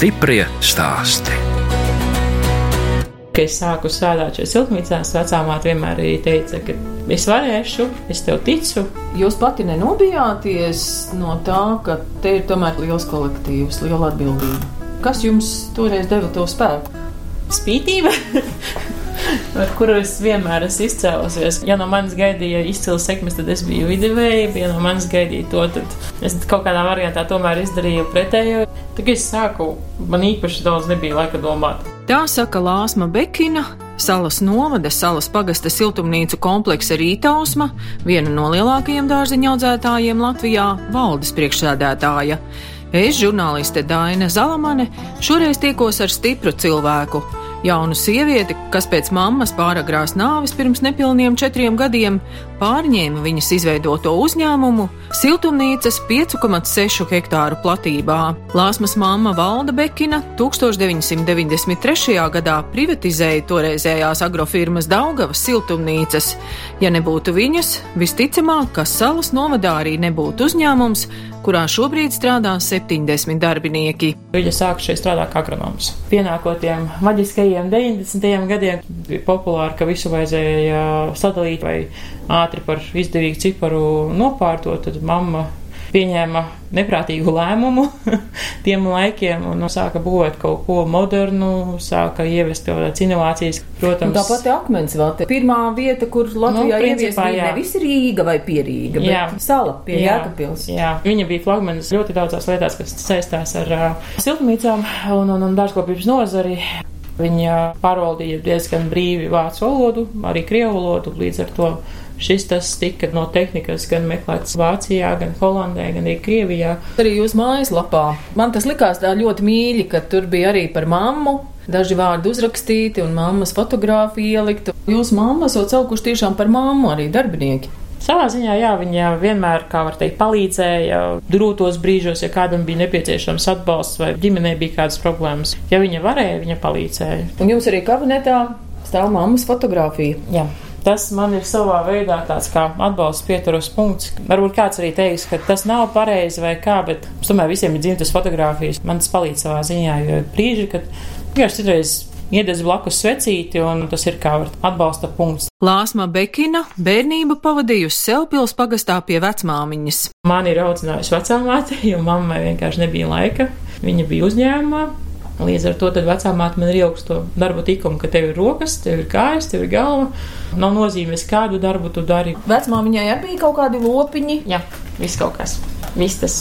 Stiprie stāsti. Kad es sāku strādāt šajā siltumnīcās, vecā māte vienmēr arī teica, ka es varēšu, es tev ticu. Jūs pati nenobijāties no tā, ka te ir tomēr liels kolektīvs, liela atbildība. Kas jums toreiz deva to spēku? Spītība, ar kuru es vienmēr esmu izcēlusies. Ja no manis gaidīja izcils sekmes, tad es biju viduvēja, ja no manis gaidīja to, tad es kaut kādā variantā tomēr izdarīju pretējo. Tad, kad es sāku, man īpaši daudz nebija laika domāt. Tā saka Lāsma Bekina, salas novada, salas pagasta siltumnīcu kompleksa Rītausma, viena no lielākajiem dārziņa audzētājiem Latvijā, valdes priekšsēdētāja. Es, žurnāliste Daina Zalamane, šoreiz tiekos ar stipru cilvēku, jaunu sievieti, kas pēc mammas pāragrās nāves pirms nepilniem četriem gadiem pārņēma viņas izveidoto uzņēmumu siltumnīcas 5,6 hektāru platībā. Lāsmas mamma Valda Bekina 1993. gadā privatizēja toreizējās agrofirmas Daugavas siltumnīcas. Ja nebūtu viņas, visticamāk, ka salas novadā arī nebūtu uzņēmums, kurā šobrīd strādā 70 darbinieki. Viņa sāka šeit strādāt kā agronoms. Pienākot tiem maģiskajiem 90. gadiem, bija populāri, ka visu vajadzēja sadalīt vai ātri par izdevīgu ciparu nopārtot, tad mamma pieņēma neprātīgu lēmumu tiem laikiem un sāka būvēt kaut ko modernu, sāka ievest kaut kādas inovācijas. Protams, tā pati akmens vēl. Pirmā vieta, kur Latvijā Nu, ievies principā, jā. nevis Rīga vai Pierīga, bet Jā. sala pie Jā, Jēkabpils. Jā, viņa bija flagmanis ļoti daudzās lietās, kas saistās ar uh, siltumnīcām un, un, un dārzkopības nozari. Viņa pārvaldīja diezgan brīvi vācu valodu, arī krievu valodu, līdz ar to šis tas tika no tehnikas gan meklēts Vācijā, gan Holandē, gan arī Krievijā. Arī jūs mājaslapā. Man tas likās tā ļoti mīļi, ka tur bija arī par mammu. Daži vārdi uzrakstīti un mammas fotografija ielikta. Jūs mamma esat saukuši tiešām par mammu arī darbinieki. Savā ziņā, jā, viņa vienmēr, kā var teikt, palīdzēja grūtos brīžos, ja kādam bija nepieciešams atbalsts vai ģimenē bija kādas problēmas. Ja viņa varēja, viņa palīdzēja. Un jums arī kabinetā stāv mammas fotografija. Jā. Tas man ir savā veidā tāds kā atbalsts pieturos punkts. Varbūt kāds arī teiks, ka tas nav pareizi vai kā, bet es domāju, visiem ir dzimtas fotografijas. Man tas palīdz savā ziņā, jo ir brīži, kad vienkārši citreiz iededz blakus svecīti, un tas ir kā atbalsta punkts. Lāsma Bekina bērnību pavadījusi Selpils pagastā pie vecmāmiņas. Mani ir audzinājusi vecāmāte, jo mammai vienkārši nebija laika. Viņa bija uzņēmumā. Līdz ar to vecāmāte man ir ielikusi to darbu tikumu, ka tev ir rokas, tev ir kājas, tev ir galva. Nav nozīmes, kādu darbu tu dari. Vecmāmiņai arī bija kaut kādi lopiņi. Jā, viss kaut kas. Vistas,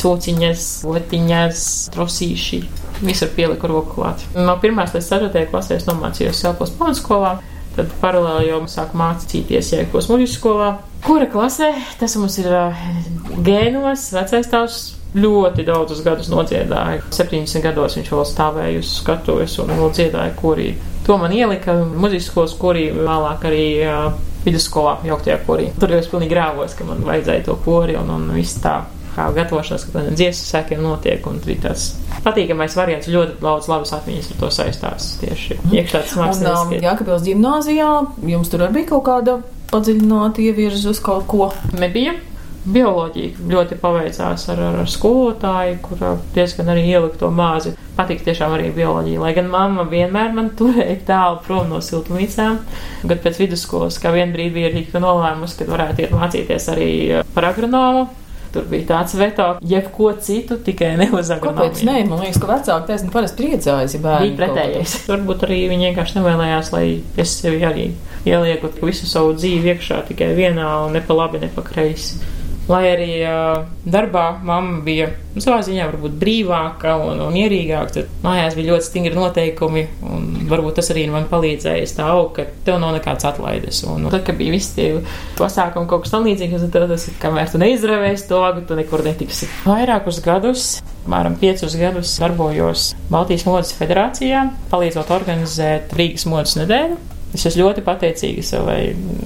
cūciņas, lotiņas, trosīši. Visur pieliku roku klāt. No 1. līdz 4. klasē es nomācījos Selpos pamatskolā. Tad paralēli jau sāku mācīties Jēkos muļu skolā. Kura klasē? Tas mums ir uh, gēnos, vecais tās ļoti daudzus gadus nodziedāja. 70 gados viņš vēl stāvēja uz skatuves un vēl dziedāja korī. To man ielika muzikas skolas korī, vēlāk arī uh, vidusskolā, jauktajā korī. Tur jau es pilnīgi grāvos, ka man vajadzēja to kori un, un viss tā. Kā gatavošanās, ka tādiem dziesmu sēkiem notiek, un arī tas patīkamais variants, ļoti daudz labas atmiņas ar to saistās tieši iekšā tas Un um, mākslinieks. Jākapils gimnāzijā jums tur arī bija kaut kāda padziļināta ievirza uz kaut ko. nebija. Bioloģija ļoti paveicās ar, ar, ar skolotāju, kurā diezgan arī ielika to māzi. Patīk tiešām arī bioloģija. Lai gan mamma vienmēr man turēja tālu prom no siltumnīcām, bet pēc vidusskolas, kā vien brīdi bija arī nolēmusi, ka varētu iet mācīties arī par agronomu. Tur bija tāds veto, jebko citu, tikai ne uz agronomiju. Kāpēc? Nē, man liekas, ka vecāki taisni parasti priecājas, ja bērni. Bija pretējais. Varbūt arī viņi vienkārši nevēlējās, lai es sevi arī ielieku visu savu dzīvi iekšā tikai vienā un ne pa labi, ne pa kreisi. Lai arī uh, darbā mamma bija nu, savā ziņā varbūt brīvāka un, un mierīgāka, tad mājās bija ļoti stingri noteikumi, un varbūt tas arī man palīdzēja tā augt, ka tev nav nekāds atlaides. Un, tad, kad bija visi tie pasākumi kaut kas tam līdzīgs, tad tas ir, kamēr tu neizravēsi to vagu, tu nekur netiksi. Vairākus gadus, apmēram piecus gadus, darbojos Baltijas modes federācijā, palīdzot organizēt Rīgas modes nedēļu. Es esmu ļoti pateicīga savai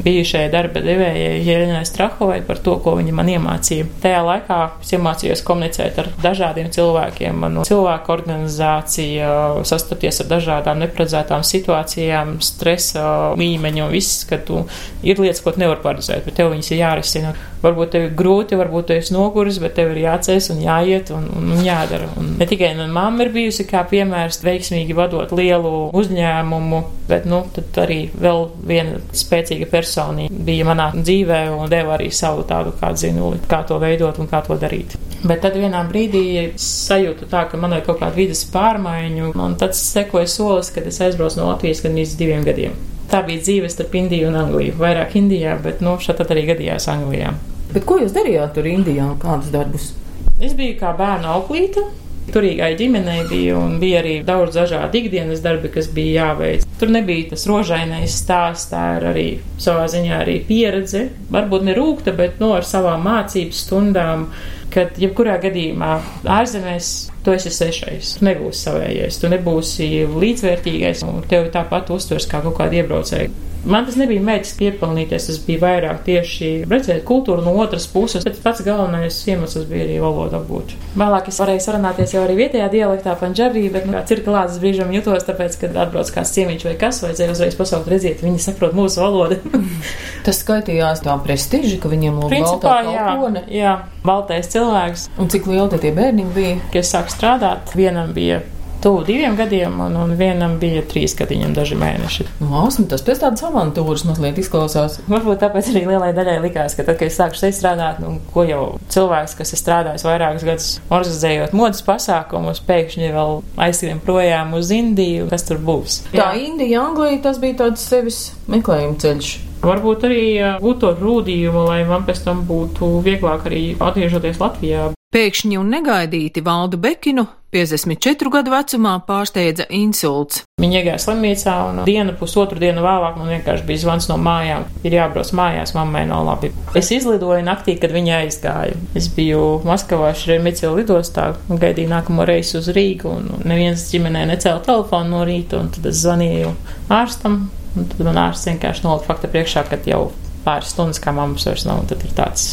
bijušajai darba devējai, Jēlņai Strahovai, par to, ko viņa man iemācīja. Tajā laikā es iemācījos komunicēt ar dažādiem cilvēkiem, man cilvēku organizācija, sastapties ar dažādām neparedzētām situācijām, stresa līmeņu un viss, ka tu ir lietas, ko tu nevar paredzēt, bet tev viņas ir jārisina. Varbūt tev ir grūti, varbūt tu esi noguris, bet tev ir jāceļ un jāiet un, un, un jādara. Un ne tikai man mamma ir bijusi kā piemērs veiksmīgi vadot lielu uzņēmumu, bet, nu, tad arī vēl viena spēcīga personība bija manā dzīvē un deva arī savu tādu kā zinuli, kā to veidot un kā to darīt. Bet tad vienā brīdī sajūtu tā, ka man ir kaut kāda vidas pārmaiņu, un tad sekoja solis, kad es aizbraucu no Latvijas gan līdz diviem gadiem. Tā bija dzīve starp Indiju un Angliju. Vairāk Indijā, bet nu, šeit arī gadījās Anglijā. Bet ko jūs darījāt tur Indijā? Kādus darbus? Es biju kā bērnu auklīte. Turīgai ģimenei bija un bija arī daudz dažādu ikdienas darbi, kas bija jāveic. Tur nebija tas rožainais stāsts, tā ir arī savā ziņā arī pieredze. Varbūt ne rūkta, bet no nu, ar savām mācības stundām, kad jebkurā gadījumā ārzemēs tu esi svešais, tu nebūsi savējais, tu nebūsi līdzvērtīgais un tevi tāpat uztvers kā kaut kādu iebraucēju. Man tas nebija mērķis piepelnīties, tas bija vairāk tieši redzēt kultūru no otras puses, bet pats galvenais iemesls bija arī valoda apgūt. Vēlāk es varēju sarunāties jau arī vietējā dialektā, panģabī, bet nu, cirkulāts brīžam jutos, tāpēc, kad atbrauc kāds ciemiņš vai kas, vajadzēja uzreiz pasaukt, redziet, viņi saprot mūsu valodu. tas skaitījās tā prestiži, ka viņiem lūk jā, kalpone. jā, baltais cilvēks. Un cik lieli tie bērniņi bija? Kad es sāku strādāt, vienam bija tuvu diviem gadiem, un, un vienam bija trīs gadiņiem daži mēneši. Māsma, tas pēc tādas avantūras mazliet izklausās. Varbūt tāpēc arī lielai daļai likās, ka tad, kad es sāku šeit strādāt, nu, ko jau cilvēks, kas ir strādājis vairākus gadus organizējot modas pasākumus, pēkšņi vēl aizskrien projām uz Indiju, kas tur būs. Tā Indija, Anglija, tas bija tāds sevis meklējuma ceļš. Varbūt arī gūt to rūdījumu, lai man pēc tam būtu vieglāk arī atgriežoties Latvijā. Pēkšņi un negaidīti Valdu Bekinu 54 gadu vecumā pārsteidza insults. Viņa iegāja slimnīcā un dienu, pusotru dienu vēlāk man vienkārši bija zvans no mājām. Ir jābrauc mājās, mammai nav labi. Es izlidoju naktī, kad viņa aizgāja. Es biju Maskavā Šremicila lidostā un gaidīju nākamo reisu uz Rīgu un neviens ģimenē necēla telefonu no rīta un tad es zvanīju ārstam un tad man ārsts vienkārši nolika fakta priekšā, ka jau pāris stundas kā mammas vairs nav un tad ir tāds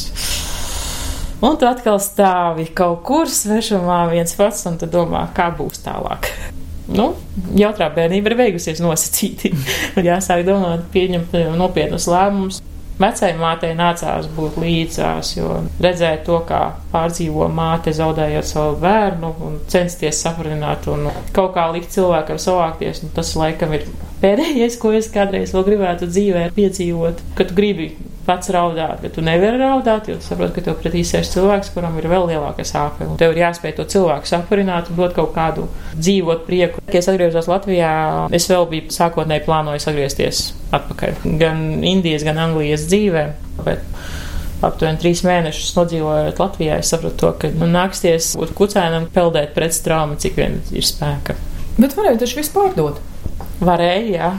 Un tu atkal stāvi kaut kur svešumā viens pats, un tu domā, kā būs tālāk. Nu, jautrā bērnība ir beigusies nosacīti. un jāsāk domāt, pieņemt nopietnus lēmumus. Vecai mātei nācās būt līdzās, jo redzēt to, kā pārdzīvo māte, zaudējot savu bērnu un censties saprināt un kaut kā likt cilvēkam savākties, nu, tas laikam ir pēdējais, ko es kādreiz vēl gribētu dzīvē piedzīvot, kad gribi pats raudāt, bet tu nevari raudāt, jo saproti, ka tev pretī sēž cilvēks, kuram ir vēl lielāka sāpe. Tev ir jāspēj to cilvēku sapurināt un dot kaut kādu dzīvot prieku. Kad es atgriezos Latvijā, es vēl biju sākotnēji plānojis atgriezties atpakaļ gan Indijas, gan Anglijas dzīvē. Bet aptuveni trīs mēnešus nodzīvojot Latvijā, es sapratu to, ka man nāksies būt kucēnam peldēt pret traumu, cik vien ir spēka. Bet varēja taču visu pārdot. Varēja, jā.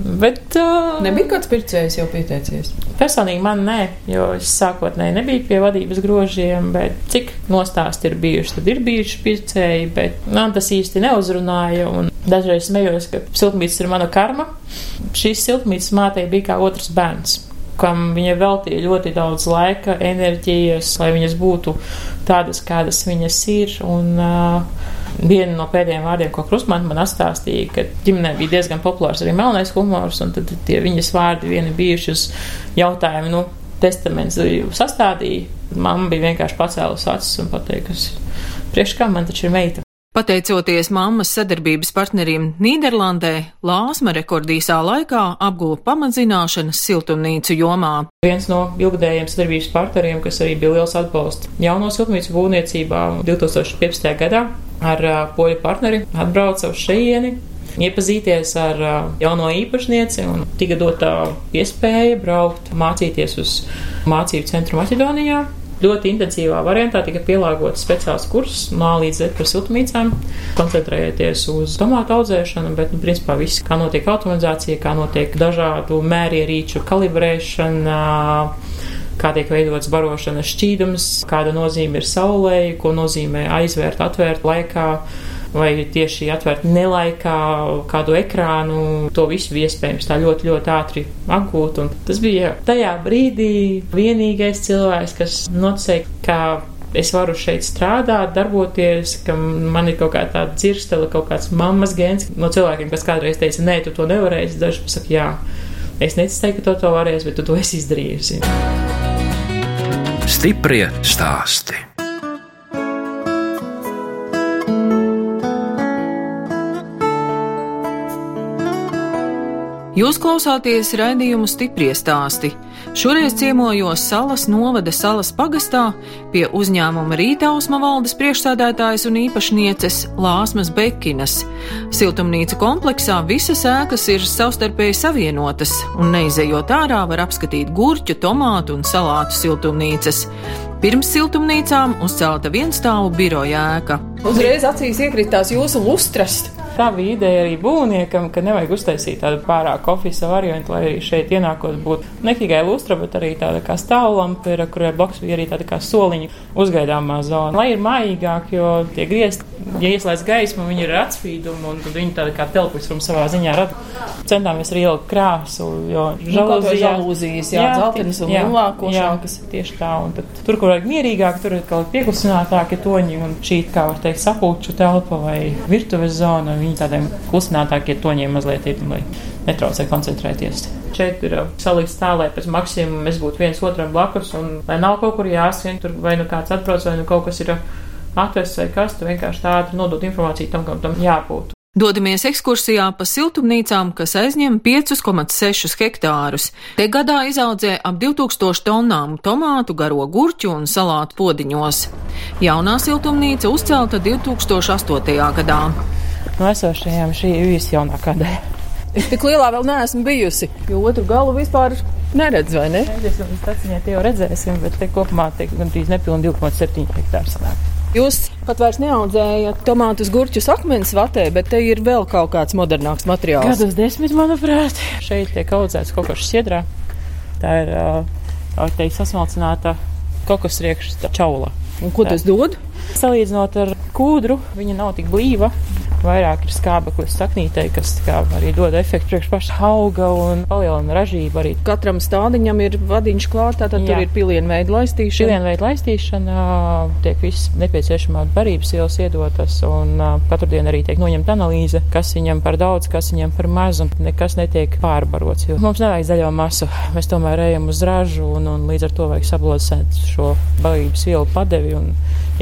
Bet, uh, Nebija kāds pircējs jau pieteicies? Personīgi man nē, jo es sākotnēji nebiju pie vadības grožiem, bet cik nostāsti ir bijuši, tad ir bijuši pircēji, bet man tas īsti neuzrunāja. Dažreiz smējos, ka siltumnīca ir mana karma. Šīs siltumnīcas mātei bija kā otrs bērns kam viņa veltīja ļoti daudz laika, enerģijas, lai viņas būtu tādas, kādas viņas ir. Un, uh, Viena no pēdējiem vārdiem, ko Krusmans man atstāstīja, ka ģimenē bija diezgan populārs arī melnais humors, un tad tie viņas vārdi vieni bijuši uz jautājumu, nu, testaments sastādīja. Mamma bija vienkārši pacēlusi acis un pateikusi, priekš kā man taču ir meita. Pateicoties mammas sadarbības partneriem Nīderlandē, Lāsma rekordīsā laikā apguva pamatzināšanas siltumnīcu jomā. Viens no ilgadējiem sadarbības partneriem, kas arī bija liels atbalsts jauno siltumnīcu būvniecībā 2015. gadā, ar poļu partneri atbrauca uz šejieni. Iepazīties ar jauno īpašnieci un tika dota iespēja braukt, mācīties uz mācību centru Maķedonijā, ļoti intensīvā variantā tika pielāgots speciāls kurs Z par siltumnīcām, koncentrējoties uz tomātu audzēšanu, bet, nu, principā viss, kā notiek automatizācija, kā notiek dažādu mērierīču kalibrēšana kā tiek veidots barošanas šķīdums, kāda nozīme ir saulē, ko nozīmē aizvērt, atvērt laikā vai tieši atvērt nelaikā kādu ekrānu. To visu iespējams tā ļoti, ļoti ātri apgūt. Un tas bija tajā brīdī vienīgais cilvēks, kas noticēja, ka es varu šeit strādāt, darboties, ka man ir kaut kāda tāda dzirstele, kaut kāds mammas gens no cilvēkiem, kas kādreiz teica, nē, tu to nevarēsi, daži pasaka, jā. Es neteicu, ka to, to varēs, bet tu to esi izdarījusi. Stiprie stāsti. Jūs klausāties raidījumu stipri stāstī. Šoreiz ciemojos Salas novada Salas pagastā pie uzņēmuma Rītausma valdes priekšsādātājas un īpašnieces Lāsmas Bekinas. Siltumnīca kompleksā visas ēkas ir savstarpēji savienotas, un neizejot ārā var apskatīt gurķu, tomātu un salātu siltumnīcas. Pirms siltumnīcām uzcelta vienstāvu biroja ēka. Uzreiz acīs iekritās jūsu lustras. Tā bija ideja arī būvniekam, ka nevajag uztaisīt tādu pārāk oficiālu variantu, lai arī šeit ienākot būtu ne tikai lustra, bet arī tāda kā stāvlampa, kurai blakus bija arī tāda kā soliņa uzgaidāmā zona. Lai ir mājīgāk, jo tie griezti, ja ieslēdz gaismu, viņi ir ar atspīdumu, un tad viņi tāda kā telpusrum savā ziņā rada. Centāmies arī ielikt krāsu, jo žalūzijā, nu, žalūzijas, jā, jā, dzeltenas un lielākošākas. Tieši tā, un tad tur, kur vajag mierīgāk, tur ir kaut pieklusinātāki toņi, un šī, kā var teikt, sapulču telpa vai virtuves zona viņi tādiem klusinātākiem toņiem mazliet ir, lai netraucē koncentrēties. Šeit ir salikts tā, lai pēc maksimuma mēs būtu viens otram blakus, un lai nav kaut kur jāsien, tur vai nu kāds atbrauc, vai nu kaut kas ir atvests vai kas, tu vienkārši tādu nodot informāciju tam, kam tam jābūt. Dodamies ekskursijā pa siltumnīcām, kas aizņem 5,6 hektārus. Te gadā izaudzē ap 2000 tonnām tomātu, garo gurķu un salātu podiņos. Jaunā siltumnīca uzcelta 2008. gadā no esošajām šī ir visjaunākā daļa. Es tik lielā vēl neesmu bijusi, jo otru galu vispār neredzu, vai ne? Mēs jau redzēsim, bet te kopumā tiek gandrīz nepilni 2,7 hektāri sanāk. Jūs pat vairs neaudzējat tomātus, gurķus, akmens vatē, bet te ir vēl kaut kāds modernāks materiāls. Gados desmit, manuprāt, šeit tiek audzēts kaut kas šķiedrā. Tā ir, tā teikt, sasmalcināta kokosriekšas čaula. Un ko tas dod? Salīdzinot ar kūdru, viņa nav tik blīva vairāk ir skābeklis saknītei, kas arī dod efektu priekš paša auga un palielina ražību arī. Katram stādiņam ir vadiņš klātā, tad Jā. tur ir pilienu veidu laistīšana. Pilienu veidu laistīšana, tiek viss nepieciešamā barības ielas iedotas un katru dienu arī tiek noņemta analīze, kas viņam par daudz, kas viņam par maz un nekas netiek pārbarots. Mums nevajag zaļo masu, mēs tomēr ejam uz ražu un, un līdz ar to vajag sabalansēt šo barības vielu padevi un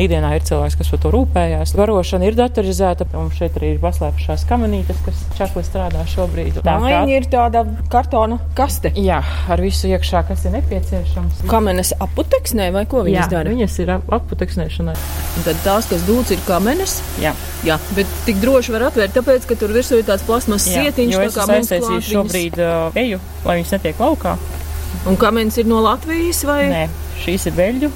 ikdienā ir cilvēks, kas par to rūpējās. Varošana ir datorizēta, un šeit arī ir paslēpušās kamenītes, kas čakli strādā šobrīd. Tā kā... ir tāda kartona kaste. Jā, ar visu iekšā, kas ir nepieciešams. Kamenes aputeksnē vai ko viņas Jā, dara? Viņas ir aputeksnēšanai. Un tad tās, kas dūts, ir kamenes. Jā. Jā, bet tik droši var atvērt, tāpēc, ka tur virsū ir tāds plasmas sietiņš. Jo es aiztaisīju šobrīd uh, eju, lai viņas netiek laukā. Un kamenes ir no Latvijas vai? Nē, šīs ir veļu.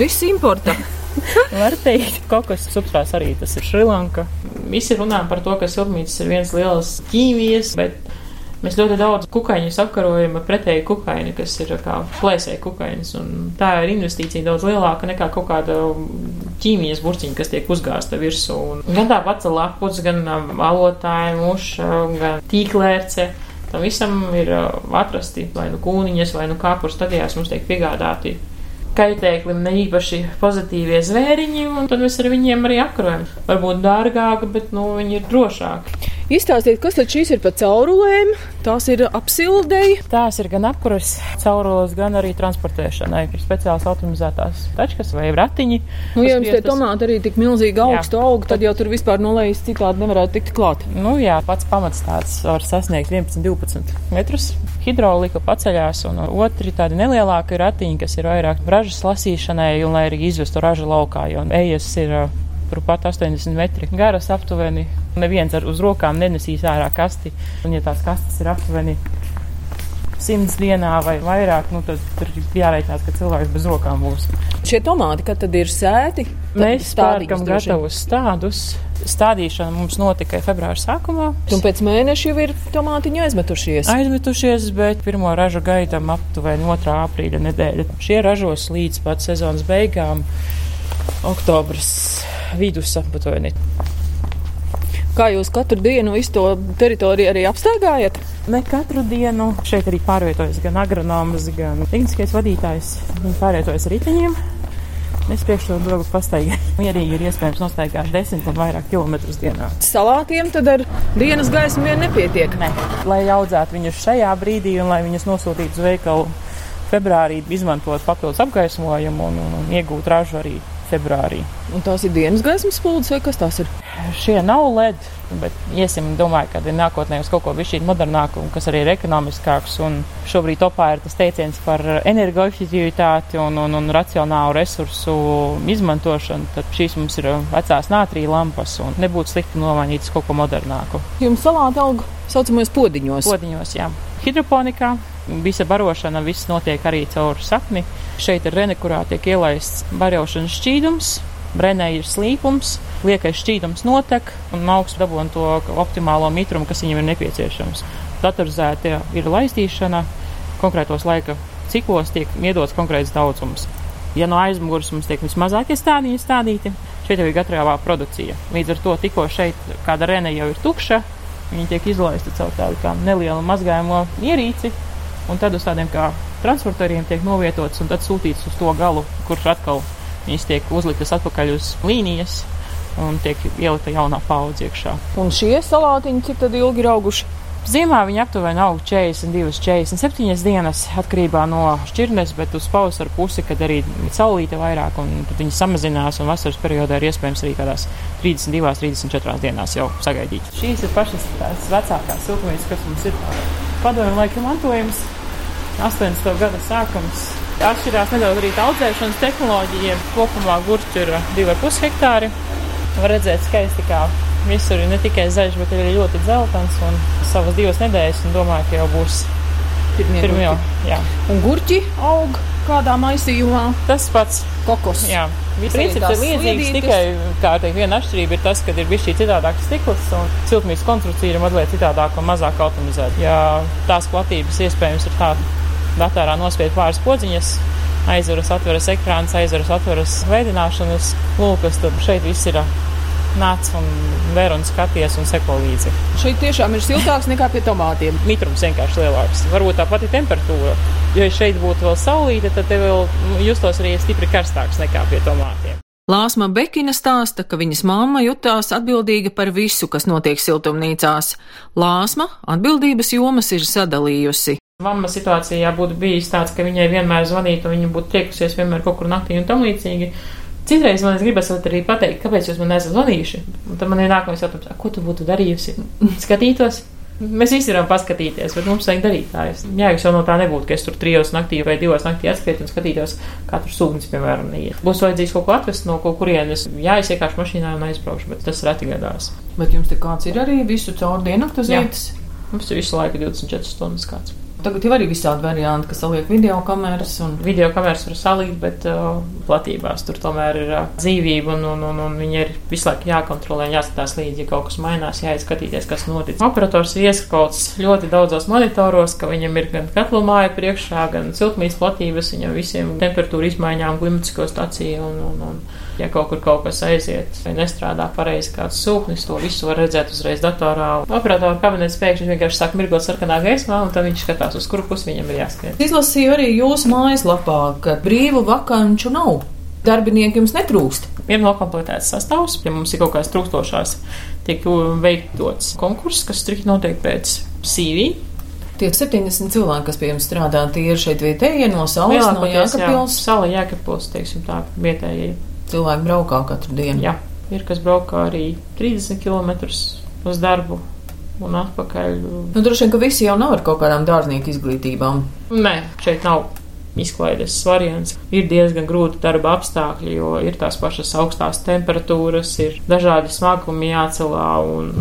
Viss importa. Var teikt, kaut kas substrāts arī tas ir Šrilanka. Visi runā par to, ka siltumnīcas ir viens liels ķīmijas, bet mēs ļoti daudz kukaiņus apkarojam ar pretēju kukaini, kas ir kā plēsēja kukainis. Tā ir investīcija daudz lielāka nekā kaut kāda ķīmijas burciņa, kas tiek uzgāzta virsū. Un gan tā pati laputs, gan alotāja, muša, gan tīklērce. Tam visam ir atrasti vai nu kūniņas, vai nu kāpurs stadijās mums tiek piegādāti kaitēklim ne īpaši pozitīvie zvēriņi, un tad mēs ar viņiem arī apkarojam. Varbūt dārgāk, bet nu, viņi ir drošāki. Izstāstiet, kas tad šīs ir par caurulēm? Tās ir apsildēji. Tās ir gan apkuras caurules, gan arī transportēšanai. Ir speciāls automatizētās tačkas vai ratiņi. Nu, ja jums tie tomāti arī tik milzīgi augstu aug, tad jau tur vispār nolējas citādi nevarētu tikt klāt. Nu jā, pats pamats tāds var sasniegt 11-12 metrus. Hidrolika paceļās, un otri tādi nelielāki ratiņi, kas ir vairāk ražas lasīšanai un lai arī izvestu ražu laukā, jo ejas ir turpat 80 metri garas aptuveni. Neviens ar uz rokām nenesīs ārā kasti. Un, ja tās kastes ir aptuveni simts dienā vai vairāk, nu, tad tur ir jāreikinās, ka cilvēks bez rokām būs. Šie tomāti, kad tad ir sēti? Tad Mēs pērkam gatavus stādus. Stādīšana mums notika februāra sākumā. Un pēc mēneša jau ir tomātiņi aizmetušies. Aizmetušies, bet pirmo ražu gaidām aptuveni 2. aprīļa nedēļa. Šie ražos līdz pat sezonas beigām, oktobris vidus aptuveni. Kā jūs katru dienu visu to teritoriju arī apstaigājat? Ne katru dienu. Šeit arī pārvietojas gan agronoms, gan tehniskais vadītājs. Viņi pārvietojas riteņiem. Es priekšroku drogu pastaigai. Mierīgi ir iespējams nostaigāt desmit un vairāk kilometrus dienā. Salātiem tad ar dienas gaismu vien nepietiek. Ne. Lai audzētu viņus šajā brīdī un lai viņus nosūtītu uz veikalu februārī izmantot papildus apgaismojumu un, un, un iegūt ražu arī februārī. Un tās ir dienas gaismas spuldzes vai kas tās ir? Šie nav LED, bet iesim, domāju, ka nākotnē uz kaut ko višķīt modernāku, kas arī ir ekonomiskāks. Un šobrīd topā ir tas teiciens par energoefektivitāti un, un, un racionālu resursu izmantošanu. Tad šīs mums ir vecās nātrija lampas un nebūtu slikti nomainīt kaut ko modernāku. Jums salāta aug saucamajos podiņos. Podiņos, jā. Hidroponikā visa barošana viss notiek arī caur sakni. Šeit ir rene, kurā tiek ielaists barošanas šķīdums. Brenē ir slīpums, liekais šķīdums notek un augs dabūna to optimālo mitrumu, kas viņam ir nepieciešams. Datorizēta ir laistīšana, konkrētos laika ciklos tiek iedots konkrēts daudzums. Ja no aizmugures mums tiek vismazākie stādiņi stādīti, šeit jau ir gatavā produkcija. Līdz ar to tikko šeit kāda rene jau ir tukša, viņi tiek izlaista caur tādu kā nelielu mazgājumu ierīci, un tad uz tādiem kā transporteriem tiek novietots un tad sūtīts uz to galu, kurš atkal viņas tiek uzliktas atpakaļ uz līnijas un tiek ielikta jaunā paudze iekšā. Un šie salātiņi cik tad ilgi ir auguši? Ziemā viņi aptuveni aug 42, 47 dienas atkarībā no šķirnes, bet uz pavasaru pusi, kad arī saulīte vairāk un tad viņi samazinās un vasaras periodā ir iespējams arī kādās 32, 34 dienās jau sagaidīt. Šīs ir pašas tās vecākās siltumnīcas, kas mums ir padomju laika mantojums, 80. gada sākums. Atšķirās nedaudz arī audzēšanas tehnoloģija. Kopumā gurķi ir 2,5 hektāri. Var redzēt skaisti, kā visur ir ne tikai zaļš, bet arī ļoti dzeltens un savas divas nedēļas, un domāju, ka jau būs Pirmie pirmie. gurķi. Un gurķi aug kādā maisījumā? tas pats. Kokos. Jā. Ir līdzīgs, tikai kā teikt, viena atšķirība ir tas, ka ir bijis šī citādāks stikls un siltumnīcas konstrukcija ir mazliet citādāka un mazāk automatizēta. Ja tās platības iespējams ir tāda datorā nospied pāris podziņas, aizveras, atveras ekrāns, aizveras, atveras veidināšanas lūkas, tad šeit viss ir nāc un ver un skaties un seko līdzi. Šeit tiešām ir siltāks nekā pie tomātiem. Mitrums vienkārši lielāks. Varbūt tā pati temperatūra. Ja šeit būtu vēl saulīte, tad te vēl justos arī stipri karstāks nekā pie tomātiem. Lāsma Bekina stāsta, ka viņas mamma jutās atbildīga par visu, kas notiek siltumnīcās. Lāsma atbildības jomas ir sadalījusi. Mamma situācijā būtu bijis tāds, ka viņai vienmēr zvanītu, un viņa būtu tiekusies vienmēr kaut kur naktī un tam līdzīgi. Citreiz man gribas arī pateikt, kāpēc jūs man nesat zvanījuši. Un tad man ir nākamais jautājums, "A, ko tu būtu darījusi? Skatītos? Mēs visi varam paskatīties, bet mums vajag darīt tā. Es, jā, jūs jau no tā nebūtu, ka es tur trijos naktī vai divos naktī atskriet un skatītos, kā tur sūknis, piemēram, neiet. Būs vajadzīgs kaut ko atvest no kaut kurienes. Jā, es iekāpšu mašīnā un aizbraukšu, bet tas reti gadās. Bet jums te kāds ir arī visu caur uz Jā. vietas? Mums ir visu laiku 24 stundas kāds. Tagad jau arī visādi varianti, kas saliek video kameras un Video kameras var salikt, bet uh, platībās tur tomēr ir uh, dzīvība un, un, un, un viņi ir visu laiku jākontrolē, jāskatās līdzi, ja kaut kas mainās, jāizskatīties, kas notic. Operators ieskauts ļoti daudzos monitoros, ka viņam ir gan katlu māja priekšā, gan siltumīs platības, viņam visiem temperatūra izmaiņām, klimatisko staciju un, un, un ja kaut kur kaut kas aiziet vai nestrādā pareizi kāds sūknis, to visu var redzēt uzreiz datorā. Operatora kabinets pēkšņi vienkārši sāk mirgot sarkanā gaismā, un tad viņš skatās, uz kuru pusi viņam ir jāskrien. izlasīju arī jūsu mājaslapā, ka brīvu vakanču nav. Darbinieki jums netrūkst. ir nokomplektēts sastāvs, ja mums ir kaut kādas trūkstošās, tiek veikts konkurss, kas strikt notiek pēc CV. Tie 70 cilvēki, kas pie jums strādā, tie ir šeit vietējie no salas, no Lielākoties, jā, Jākapils. Sala Jēkabpils, teiksim tā, vietējie. Cilvēki braukā katru dienu. Jā, ir kas braukā arī 30 km uz darbu un atpakaļ. Nu, droši vien, ka visi jau nav ar kaut kādām dārznieku izglītībām. Nē, šeit nav izklaides variants. Ir diezgan grūti darba apstākļi, jo ir tās pašas augstās temperatūras, ir dažādi smagumi jācelā un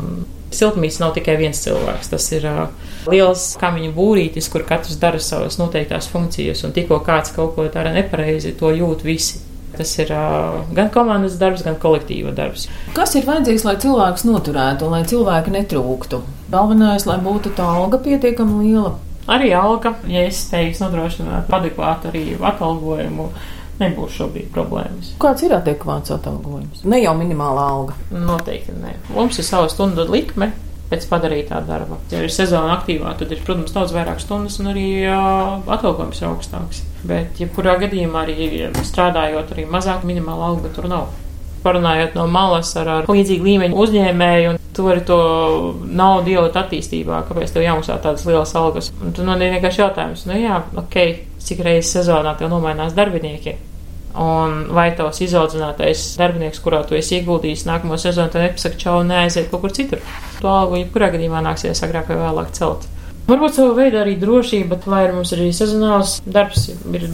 Siltumīs nav tikai viens cilvēks. Tas ir uh, liels kamiņu būrītis, kur katrs dara savas noteiktās funkcijas, un tikko kāds kaut ko dara nepareizi, to jūt visi. Tas ir uh, gan komandas darbs, gan kolektīva darbs. Kas ir vajadzīgs, lai cilvēks noturētu un lai cilvēki netrūktu? Galvenais, lai būtu tā alga pietiekami liela. Arī alga, ja es spēju nodrošināt adekvātu arī atalgojumu, nebūs šobrīd problēmas. Kāds ir adekvāts atalgojums? Ne jau minimālā alga. Noteikti nē. Mums ir sava stundu likme. Pēc padarītā darba. Ja ir sezona aktīvā, tad ir, protams, daudz vairāk stundas un arī atalgojums ir augstāks. Bet, ja kurā gadījumā arī strādājot, arī mazāk minimāla alga tur nav. parunājot no malas ar, ar līdzīgu līmeņu uzņēmēju, un tu vari to naudu ielikt attīstībā, kāpēc tev jāmaksā tādas lielas algas. Un tu man ir vienkārši jautājums, nu jā, ok, cik reizes sezonā tev nomainās darbinieki. Un vai tavs izaudzinātais darbinieks, kurā tu esi ieguldījis nākamo sezonu, tad nepasaka, čau, neaiziet kaut kur citur. To algu jebkurā gadījumā nāksies agrāk vai vēlāk celt. Varbūt savu veidu arī drošība, lai mums arī sezonāls darbs ir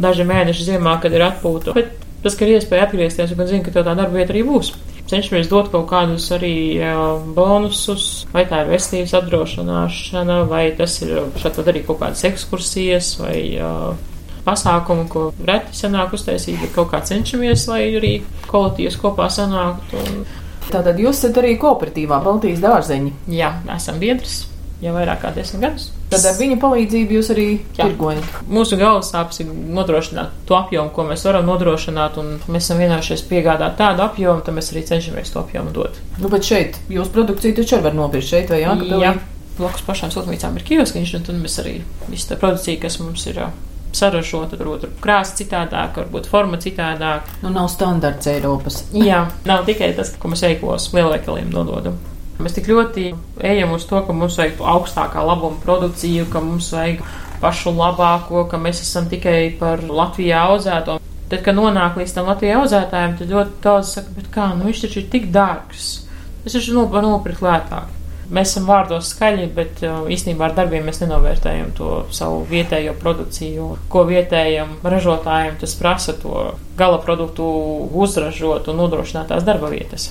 daži mēneši ziemā, kad ir atpūta. Bet tas, ka ir iespēja atgriezties un ka zini, ka tev tā darba vieta arī būs. Cenšamies dot kaut kādus arī bonusus, vai tā ir veselības apdrošināšana, vai tas ir šādi arī kaut kādas ekskursijas vai uh, pasākumu, ko reti sanāk uztaisīt, bet kaut kā cenšamies, lai arī kolektīvs kopā sanāktu. Un... Tātad jūs esat arī kooperatīvā Baltijas dārzeņi. Jā, esam biedrs jau vairāk kā desmit gadus. Tad ar viņa palīdzību jūs arī Jā. tirgojat. Mūsu galvas sāpes ir nodrošināt to apjomu, ko mēs varam nodrošināt, un mēs esam vienojušies piegādāt tādu apjomu, tad mēs arī cenšamies to apjomu dot. Nu, bet šeit jūsu produkciju taču var nopirkt šeit vai Jākapelī? Jā, blakus pašām siltumnīcām ir kioskiņš, un tad mēs arī visu tā produkciju, kas mums ir saražota, varbūt krāsa citādāk, varbūt forma citādāk. Nu, nav standarts Eiropas. Jā, nav tikai tas, ko mēs veiklos lielveikaliem nododam. Mēs tik ļoti ejam uz to, ka mums vajag augstākā labuma produkciju, ka mums vajag pašu labāko, ka mēs esam tikai par Latvijā audzēto. Tad, kad nonāk līdz tam Latvijā audzētājiem, tad ļoti daudz saka, bet kā, nu viņš taču ir tik dārgs. Es taču var nopirkt lētāk. Mēs esam vārdos skaļi, bet uh, īstenībā ar darbiem mēs nenovērtējam to savu vietējo produkciju, ko vietējam ražotājiem tas prasa to gala produktu uzražot un nodrošināt tās darba vietas.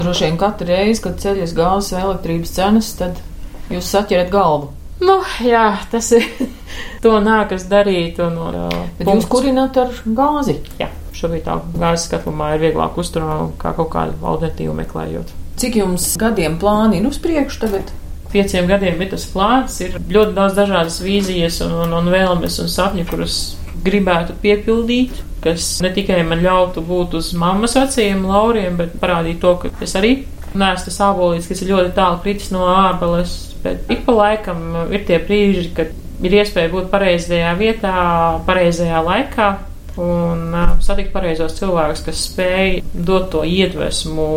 Droši vien katru reizi, kad ceļas gāzes vai elektrības cenas, tad jūs saķerat galvu. Nu, jā, tas ir. to nākas darīt. Un, uh, Bet punkts. jūs kurināt ar gāzi? Jā, šobrīd tā gāzes skatlumā ir vieglāk uzturama kā kaut kādu alternatīvu meklējot. Cik jums gadiem plāni ir uz priekšu tagad? Pieciem gadiem ir tas plāns, ir ļoti daudz dažādas vīzijas un, un, un vēlmes un sapņi, kurus gribētu piepildīt kas ne tikai man ļautu būt uz mammas vecajiem lauriem, bet parādīt to, ka es arī neesmu tas ābolīts, kas ir ļoti tālu kritis no ābeles. Bet ik pa laikam ir tie brīži, kad ir iespēja būt pareizajā vietā, pareizajā laikā. Un uh, satikt pareizos cilvēkus, kas spēj dot to iedvesmu,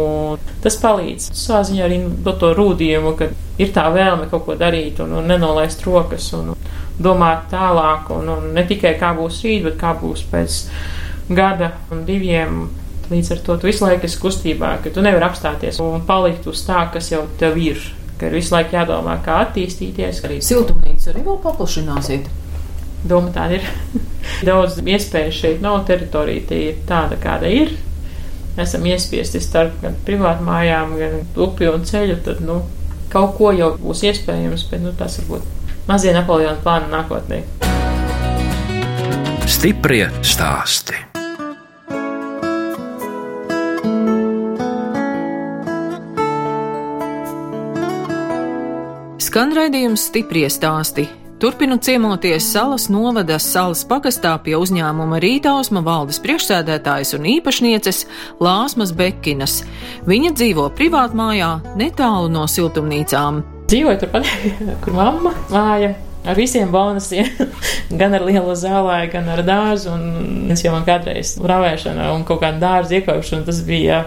tas palīdz. Savā ziņā arī dot to rūdījumu, ka ir tā vēlme kaut ko darīt un, un nenolaist rokas. Un, domāt tālāk, un, un ne tikai kā būs rīt, bet kā būs pēc gada un diviem. Līdz ar to tu visu laiku esi kustībā, ka tu nevari apstāties un palikt uz tā, kas jau tev ir. Ka ir visu laiku jādomā, kā attīstīties. Arī siltumnīca arī vēl paplašināsiet. Doma tāda ir. Daudz iespēju šeit nav, teritorija tie ir tāda, kāda ir. Esam iespiesti starp gan privātmājām, gan upju un ceļu, tad, nu, kaut ko jau būs iespējams, bet, nu, tas varbūt mazie Napoleona plāni nākotnē. Stiprie stāsti. Skan raidījums stiprie stāsti. Turpinu ciemoties salas novada salas pagastā pie uzņēmuma Rītausma valdes priekšsēdētājas un īpašnieces Lāsmas Bekinas. Viņa dzīvo privātmājā netālu no siltumnīcām dzīvoju turpat, kur mamma māja ar visiem bonusiem, gan ar lielu zālē, gan ar dārzu. Un es jau man kādreiz ravēšana un kaut kāda dārza iekopšana, tas bija,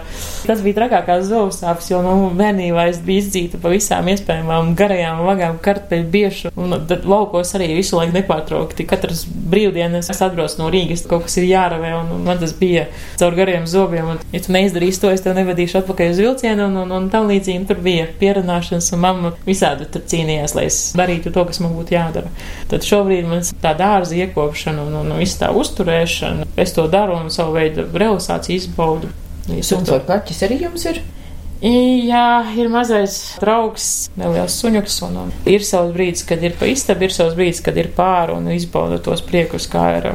tas bija trakākās zovas sāpes, jo, nu, bērnībā es biju izdzīta pa visām iespējamām garajām vagām, kartupeļu biešu, un tad laukos arī visu laiku nepārtraukti. Katras brīvdienas es atbraucu no Rīgas, kaut kas ir jāravē, un, un man tas bija caur gariem zobiem, un, ja tu neizdarīsi to, es tev nevadīšu atpakaļ uz vilcienu, un, un, un tam līdzīgi tur bija pierunāšanas, un mamma visādi tur cīnījās, lai es darītu to, kas man būtu jādara jādara. Tad šobrīd man tā dārza iekopšana un, un, un viss tā uzturēšana, es to daru un savu veidu realizāciju izbaudu. Suns vai kaķis arī jums ir? Jā, ir mazais draugs, neliels suņuks, un, un ir savs brīdis, kad ir pa istabu, ir savs brīdis, kad ir pāri un izbauda tos priekus, kā ir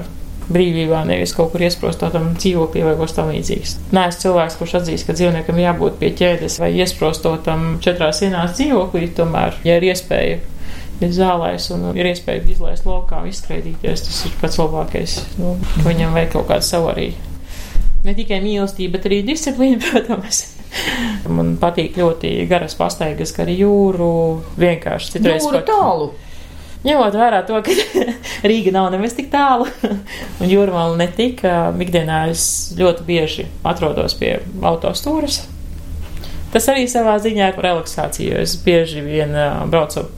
brīvībā, nevis kaut kur iesprostotam dzīvoklī vai kaut tam līdzīgs. Nē, es cilvēks, kurš atzīst, ka dzīvniekam jābūt pie ķēdes vai iesprostotam četrās sienās dzīvoklī, tomēr, ja ir iespēja ir zālēs un ir iespēja izlaist laukā, izskraidīties. Tas ir pats labākais. Nu, viņam vajag kaut kādu savu arī. Ne tikai mīlestība, bet arī disciplīna, protams. Man patīk ļoti garas pastaigas gar jūru, vienkārši citreiz pat tālu. Ņemot vērā to, ka Rīga nav nemaz tik tālu un jūrmāla netika, ikdienā es ļoti bieži atrodos pie autostūras. Tas arī savā ziņā ir relaksācija, jo es bieži vien braucu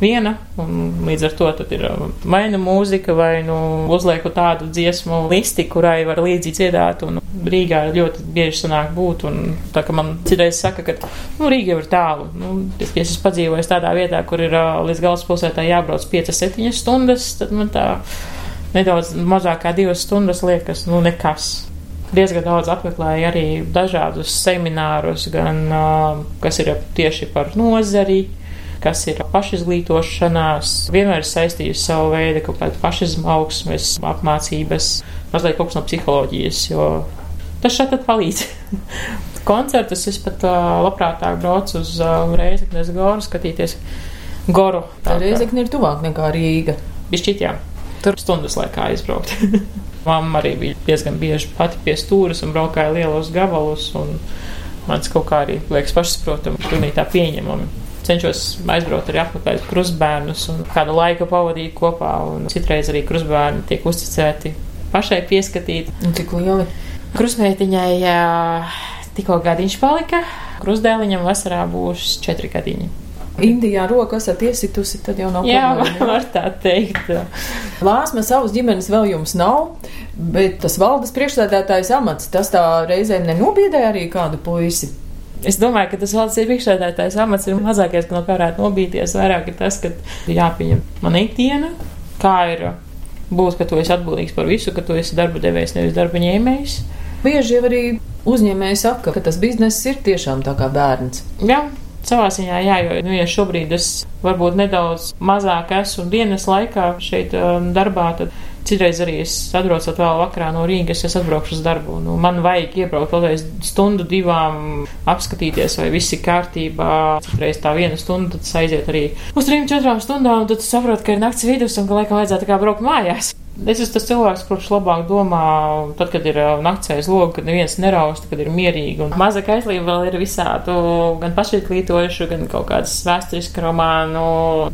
viena, līdz ar to ir vai nu mūzika, vai nu uzlieku tādu dziesmu listi, kurai var līdzi dziedāt, un Rīgā ļoti bieži sanāk būt, un tā kā man citreiz saka, ka, nu, Rīga jau ir tālu, nu, ja es esmu padzīvojis tādā vietā, kur ir līdz galvaspilsētā jābrauc 5-7 stundas, tad man tā nedaudz mazāk kā divas stundas liekas, nu, nekas. Diezgan daudz apmeklēju arī dažādus seminārus, gan kas ir tieši par nozari, kas ir pašizglītošanās, vienmēr ir saistījusi savu veidu kaut kādu pašizmu augsmes, apmācības, mazliet kaut kas no psiholoģijas, jo tas šeit palīdz. Koncertus es pat uh, labprātāk braucu uz uh, Reizeknes goru skatīties goru. Reizekne ir tuvāk nekā Rīga. Bišķīt, jā. Tur stundas laikā aizbraukt. Mamma arī bija diezgan bieži pati pie stūras un braukāja lielos gabalus. Man tas kaut kā arī liekas pašsaprotami, pilnīgi tā pieņemami cenšos aizbraukt arī apmeklēt krustbērnus un kādu laiku pavadīt kopā. Un citreiz arī krustbērni tiek uzticēti pašai pieskatīt. Un cik lieli? Krustmeitiņai tikko gadiņš palika, krustdēliņam vasarā būs četri gadiņi. Indijā roku esat iesitusi, tad jau nav Jā, problēma. var tā teikt. Lāsma savas ģimenes vēl jums nav, bet tas valdes priekšsēdētājs amats, tas tā reizēm nenobiedē arī kādu puisi. Es domāju, ka tas valsts priekšsēdētājs amats ir mazākais, no kā varētu nobīties. Vairāk ir tas, ka jāpieņem man ikdiena, kā ir būt, ka tu esi atbildīgs par visu, ka tu esi darba devējs, nevis darba ņēmējs. Bieži jau arī uzņēmēji saka, ka tas bizness ir tiešām tā kā bērns. Jā, savā ziņā, jā, jo nu, ja šobrīd es varbūt nedaudz mazāk esmu dienas laikā šeit um, darbā, tad citreiz arī es atbraucot vēl vakarā no Rīgas, es atbraukšu uz darbu. Nu, man vajag iebraukt vēlreiz stundu, divām, apskatīties, vai viss ir kārtībā. Citreiz tā viena stunda, tad aiziet arī uz trim, četrām stundām, un tad saprot, ka ir nakts vidus un ka laikam vajadzētu kā braukt mājās. Es esmu tas cilvēks, kurš labāk domā, tad, kad ir naktsais logs, kad neviens nerausta, kad ir mierīgi. Un maza kaislība vēl ir visādu gan pašizglītojušu, gan kaut kādas vēsturisku romānu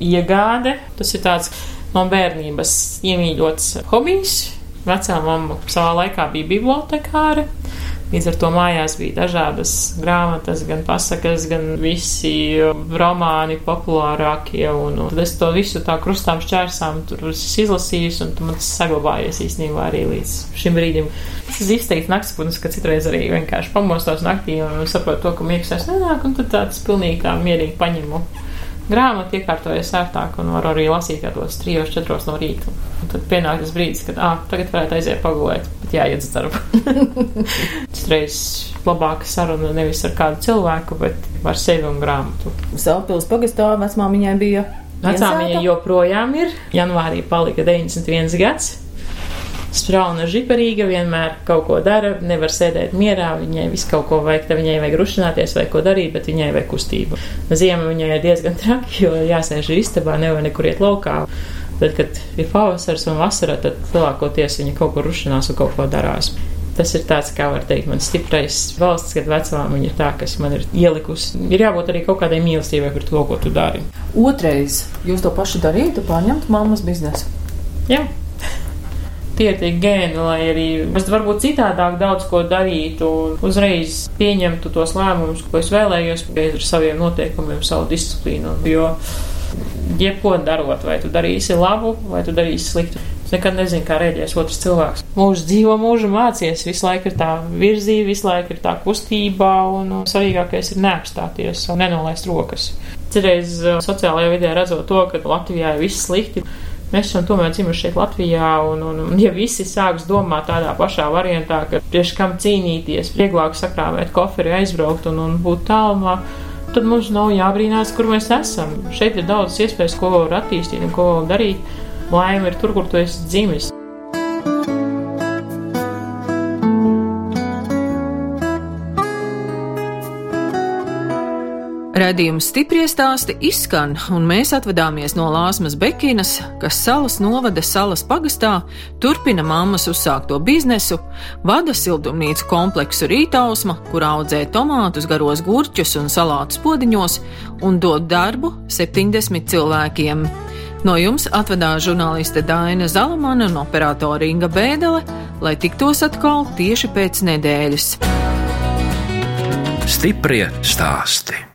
iegāde. Tas ir tāds no bērnības iemīļots hobijs. Vecā mamma savā laikā bija bibliotekāre. Līdz ar to mājās bija dažādas grāmatas, gan pasakas, gan visi romāni populārākie. Un, un tad es to visu tā krustām šķērsām izlasīju, un man tas saglabājies īstenībā arī līdz šim brīdim. Tas izteikti naktspūtnis, ka citreiz arī vienkārši pamostos naktī un saprotu to, ka miegs vairs nenāk, un tad tāds pilnīgi tā mierīgi paņemu grāmatu, iekārtojies ērtāk un var arī lasīt kādos trijos, četros no rīta. Un tad pienāk tas brīdis, kad, ah, tagad varētu aiziet pagulēt, bet jāiet uz darbu. Citreiz labāka saruna nevis ar kādu cilvēku, bet ar sevi un grāmatu. Sāpils pagastā vecmāmiņai bija. Vecāmiņa joprojām ir. Janvārī palika 91 gads. Sprauna žiparīga, vienmēr kaut ko dara, nevar sēdēt mierā, viņai viss kaut ko vajag, tad viņai vajag rušināties vai ko darīt, bet viņai vajag kustību. Ziema viņai ir diezgan traki, jo jāsēž istabā, nevar nekur iet laukā. Bet, kad ir pavasars un vasara, tad lielākoties viņa kaut kur rušinās un kaut ko darās. Tas ir tāds, kā var teikt, man stiprais valsts, kad vecām viņa ir tā, kas man ir ielikusi. Ir jābūt arī kaut kādai mīlestībai par to, ko tu dari. Otrais, jūs to pašu darītu, pārņemt mammas biznesu. Jā tie ir tie gēni, lai arī es varbūt citādāk daudz ko darītu un uzreiz pieņemtu tos lēmumus, ko es vēlējos, pēc ar saviem noteikumiem, savu disciplīnu. Jo jebko darot, vai tu darīsi labu, vai tu darīsi sliktu. Es nekad nezinu, kā rēģēs otrs cilvēks. Mūžs dzīvo, mūžu mācies, visu laiku ir tā virzība, visu laiku ir tā kustība, un svarīgākais ir neapstāties un nenolaist rokas. Citreiz sociālajā vidē redzot to, ka Latvijā ir viss slikti. Mēs esam tomēr dzimuši šeit Latvijā, un, un, un ja visi sāks domāt tādā pašā variantā, ka priekš kam cīnīties, vieglāk sakrāvēt koferi, aizbraukt un, un būt tālumā, tad mums nav jābrīnās, kur mēs esam. Šeit ir daudz iespējas, ko var attīstīt un ko darīt. Laime ir tur, kur tu esi dzimis. Radījums stipri stāsti izskan, un mēs atvadāmies no Lāsmas Bekinas, kas salas novada salas pagastā, turpina mammas uzsākto biznesu, vada siltumnīcu kompleksu Rītausma, kur audzē tomātus, garos gurķus un salātus podiņos, un dod darbu 70 cilvēkiem. No jums atvedās žurnāliste Daina Zalamana un operātora Inga Bēdele, lai tiktos atkal tieši pēc nedēļas. Stiprie stāsti.